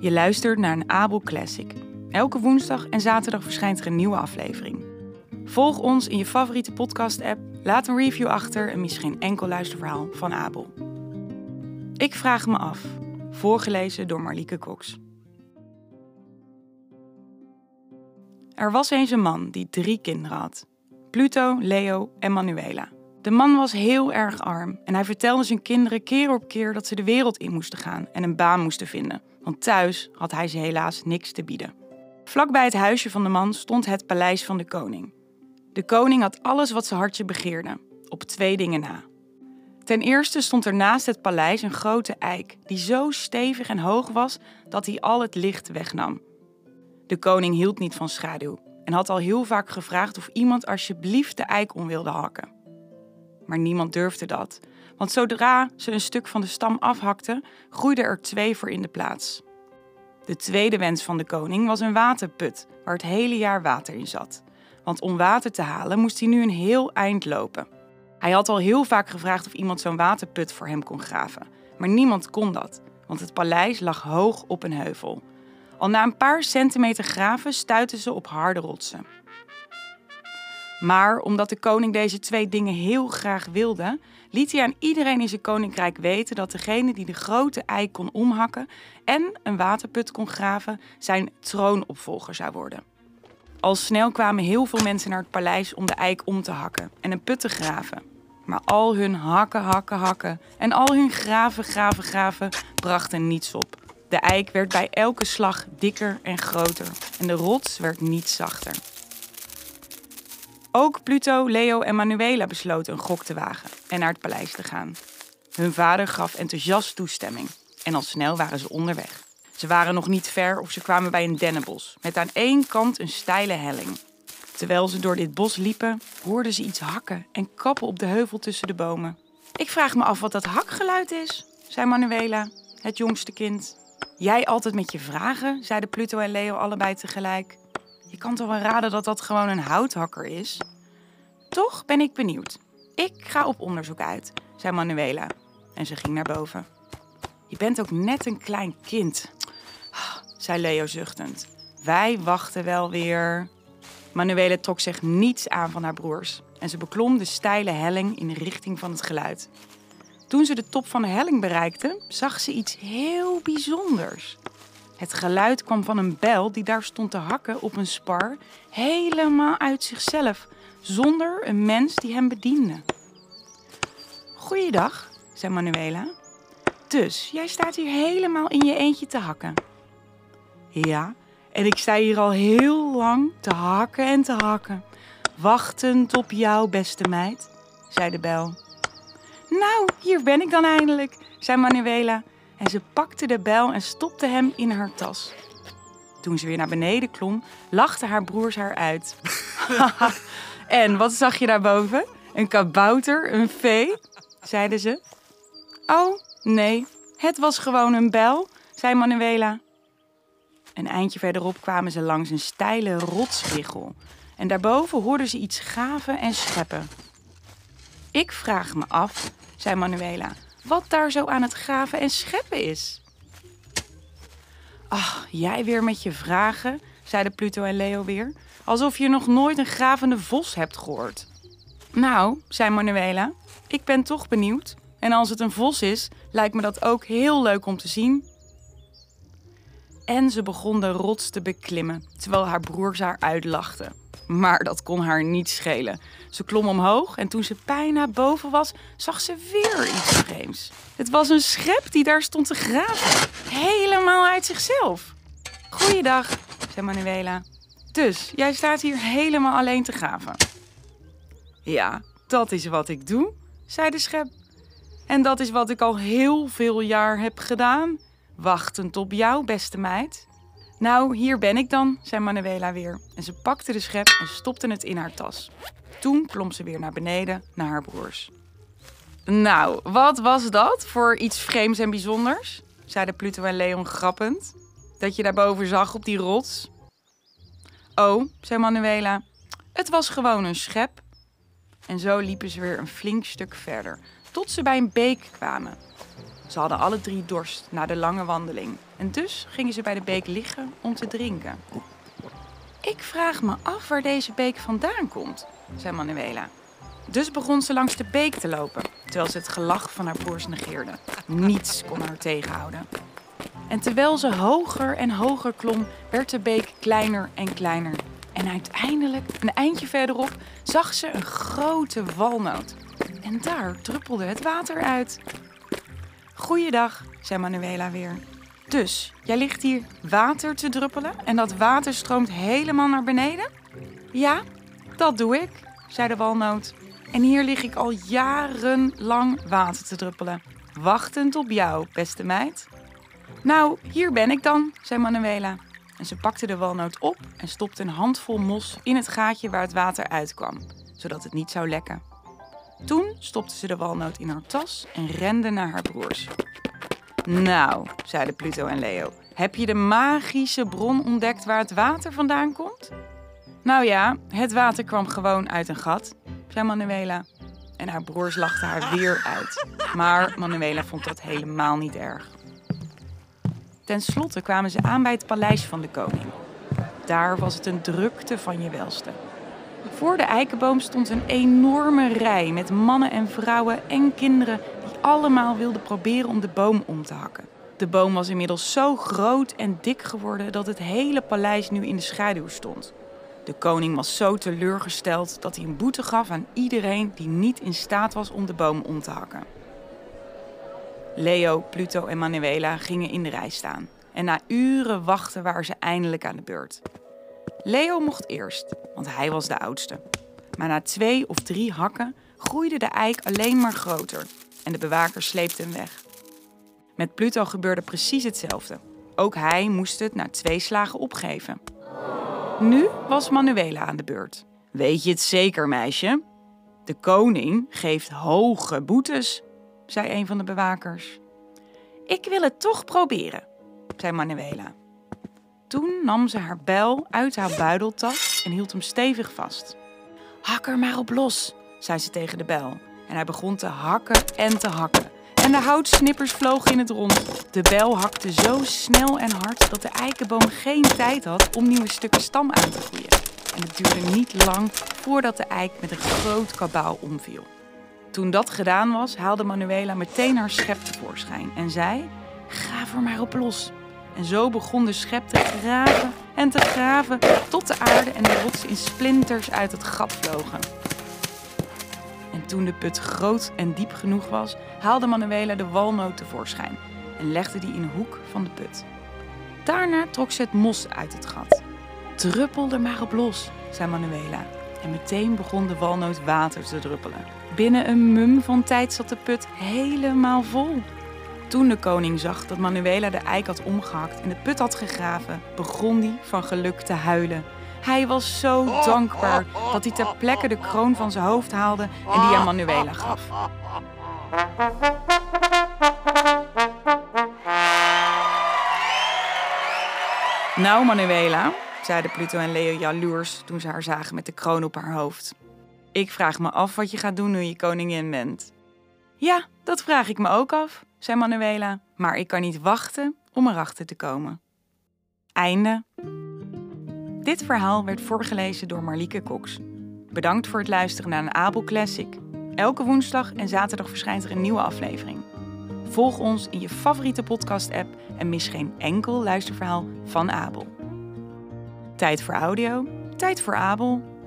Je luistert naar een Abel Classic. Elke woensdag en zaterdag verschijnt er een nieuwe aflevering. Volg ons in je favoriete podcast-app, laat een review achter en mis geen enkel luisterverhaal van Abel. Ik vraag me af, voorgelezen door Marlieke Cox. Er was eens een man die drie kinderen had: Pluto, Leo en Manuela. De man was heel erg arm en hij vertelde zijn kinderen keer op keer dat ze de wereld in moesten gaan en een baan moesten vinden, want thuis had hij ze helaas niks te bieden. Vlakbij het huisje van de man stond het paleis van de koning. De koning had alles wat zijn hartje begeerde, op twee dingen na. Ten eerste stond er naast het paleis een grote eik, die zo stevig en hoog was dat hij al het licht wegnam. De koning hield niet van schaduw en had al heel vaak gevraagd of iemand alsjeblieft de eik om wilde hakken. Maar niemand durfde dat, want zodra ze een stuk van de stam afhakten, groeiden er twee voor in de plaats. De tweede wens van de koning was een waterput waar het hele jaar water in zat. Want om water te halen moest hij nu een heel eind lopen. Hij had al heel vaak gevraagd of iemand zo'n waterput voor hem kon graven, maar niemand kon dat, want het paleis lag hoog op een heuvel. Al na een paar centimeter graven stuitten ze op harde rotsen. Maar omdat de koning deze twee dingen heel graag wilde, liet hij aan iedereen in zijn koninkrijk weten dat degene die de grote eik kon omhakken en een waterput kon graven, zijn troonopvolger zou worden. Al snel kwamen heel veel mensen naar het paleis om de eik om te hakken en een put te graven. Maar al hun hakken, hakken, hakken en al hun graven, graven, graven brachten niets op. De eik werd bij elke slag dikker en groter en de rots werd niet zachter. Ook Pluto, Leo en Manuela besloten een gok te wagen en naar het paleis te gaan. Hun vader gaf enthousiast toestemming en al snel waren ze onderweg. Ze waren nog niet ver of ze kwamen bij een dennenbos met aan één kant een steile helling. Terwijl ze door dit bos liepen, hoorden ze iets hakken en kappen op de heuvel tussen de bomen. Ik vraag me af wat dat hakgeluid is, zei Manuela, het jongste kind. Jij altijd met je vragen, zeiden Pluto en Leo allebei tegelijk. Je kan toch wel raden dat dat gewoon een houthakker is? Toch ben ik benieuwd. Ik ga op onderzoek uit, zei Manuela. En ze ging naar boven. Je bent ook net een klein kind, zei Leo zuchtend. Wij wachten wel weer. Manuela trok zich niets aan van haar broers en ze beklom de steile helling in de richting van het geluid. Toen ze de top van de helling bereikte, zag ze iets heel bijzonders. Het geluid kwam van een bel die daar stond te hakken op een spar, helemaal uit zichzelf, zonder een mens die hem bediende. Goeiedag, zei Manuela. Dus, jij staat hier helemaal in je eentje te hakken. Ja, en ik sta hier al heel lang te hakken en te hakken, wachtend op jou, beste meid, zei de bel. Nou, hier ben ik dan eindelijk, zei Manuela en ze pakte de bel en stopte hem in haar tas. Toen ze weer naar beneden klom, lachten haar broers haar uit. en wat zag je daarboven? Een kabouter, een vee? zeiden ze. Oh, nee, het was gewoon een bel, zei Manuela. Een eindje verderop kwamen ze langs een steile rotsriggel. En daarboven hoorden ze iets gaven en scheppen. Ik vraag me af, zei Manuela, wat daar zo aan het graven en scheppen is. Ach, jij weer met je vragen, zeiden Pluto en Leo weer, alsof je nog nooit een gravende vos hebt gehoord. Nou, zei Manuela, ik ben toch benieuwd. En als het een vos is, lijkt me dat ook heel leuk om te zien. En ze begon de rots te beklimmen, terwijl haar broers haar uitlachten. Maar dat kon haar niet schelen. Ze klom omhoog en toen ze bijna boven was, zag ze weer iets vreemds. Het was een schep die daar stond te graven. Helemaal uit zichzelf. Goeiedag, zei Manuela. Dus, jij staat hier helemaal alleen te graven. Ja, dat is wat ik doe, zei de schep. En dat is wat ik al heel veel jaar heb gedaan. Wachtend op jou, beste meid. Nou, hier ben ik dan, zei Manuela weer. En ze pakte de schep en stopte het in haar tas. Toen klom ze weer naar beneden naar haar broers. Nou, wat was dat voor iets vreemds en bijzonders? zeiden Pluto en Leon grappend. Dat je daarboven zag op die rots. Oh, zei Manuela, het was gewoon een schep. En zo liepen ze weer een flink stuk verder, tot ze bij een beek kwamen. Ze hadden alle drie dorst na de lange wandeling. En dus gingen ze bij de beek liggen om te drinken. Ik vraag me af waar deze beek vandaan komt, zei Manuela. Dus begon ze langs de beek te lopen, terwijl ze het gelach van haar broers negeerde. Niets kon haar tegenhouden. En terwijl ze hoger en hoger klom, werd de beek kleiner en kleiner. En uiteindelijk, een eindje verderop, zag ze een grote walnoot. En daar druppelde het water uit. Goeiedag, zei Manuela weer. Dus, jij ligt hier water te druppelen en dat water stroomt helemaal naar beneden? Ja, dat doe ik, zei de walnoot. En hier lig ik al jarenlang water te druppelen, wachtend op jou, beste meid. Nou, hier ben ik dan, zei Manuela. En ze pakte de walnoot op en stopte een handvol mos in het gaatje waar het water uitkwam, zodat het niet zou lekken. Toen stopte ze de walnoot in haar tas en rende naar haar broers. Nou, zeiden Pluto en Leo, heb je de magische bron ontdekt waar het water vandaan komt? Nou ja, het water kwam gewoon uit een gat, zei Manuela. En haar broers lachten haar weer uit. Maar Manuela vond dat helemaal niet erg. Ten slotte kwamen ze aan bij het paleis van de koning. Daar was het een drukte van je welste. Voor de eikenboom stond een enorme rij met mannen en vrouwen en kinderen die allemaal wilden proberen om de boom om te hakken. De boom was inmiddels zo groot en dik geworden dat het hele paleis nu in de schaduw stond. De koning was zo teleurgesteld dat hij een boete gaf aan iedereen die niet in staat was om de boom om te hakken. Leo, Pluto en Manuela gingen in de rij staan. En na uren wachten waren ze eindelijk aan de beurt. Leo mocht eerst, want hij was de oudste. Maar na twee of drie hakken groeide de eik alleen maar groter en de bewaker sleepte hem weg. Met Pluto gebeurde precies hetzelfde. Ook hij moest het na twee slagen opgeven. Nu was Manuela aan de beurt. Weet je het zeker, meisje? De koning geeft hoge boetes, zei een van de bewakers. Ik wil het toch proberen, zei Manuela. Toen nam ze haar bijl uit haar buideltas en hield hem stevig vast. Hak er maar op los, zei ze tegen de bijl. En hij begon te hakken en te hakken. En de houtsnippers vlogen in het rond. De bijl hakte zo snel en hard dat de eikenboom geen tijd had om nieuwe stukken stam aan te groeien. En het duurde niet lang voordat de eik met een groot kabaal omviel. Toen dat gedaan was, haalde Manuela meteen haar schep tevoorschijn en zei: Ga er maar op los. En zo begon de schep te graven en te graven tot de aarde en de rotsen in splinters uit het gat vlogen. En toen de put groot en diep genoeg was, haalde Manuela de walnoot tevoorschijn en legde die in een hoek van de put. Daarna trok ze het mos uit het gat. Druppel er maar op los, zei Manuela. En meteen begon de walnoot water te druppelen. Binnen een mum van tijd zat de put helemaal vol. Toen de koning zag dat Manuela de eik had omgehakt en de put had gegraven, begon hij van geluk te huilen. Hij was zo dankbaar dat hij ter plekke de kroon van zijn hoofd haalde en die aan Manuela gaf. Nou, Manuela, zeiden Pluto en Leo jaloers toen ze haar zagen met de kroon op haar hoofd. Ik vraag me af wat je gaat doen nu je koningin bent. Ja, dat vraag ik me ook af, zei Manuela, maar ik kan niet wachten om erachter te komen. Einde. Dit verhaal werd voorgelezen door Marlieke Cox. Bedankt voor het luisteren naar een Abel Classic. Elke woensdag en zaterdag verschijnt er een nieuwe aflevering. Volg ons in je favoriete podcast-app en mis geen enkel luisterverhaal van Abel. Tijd voor audio, tijd voor Abel.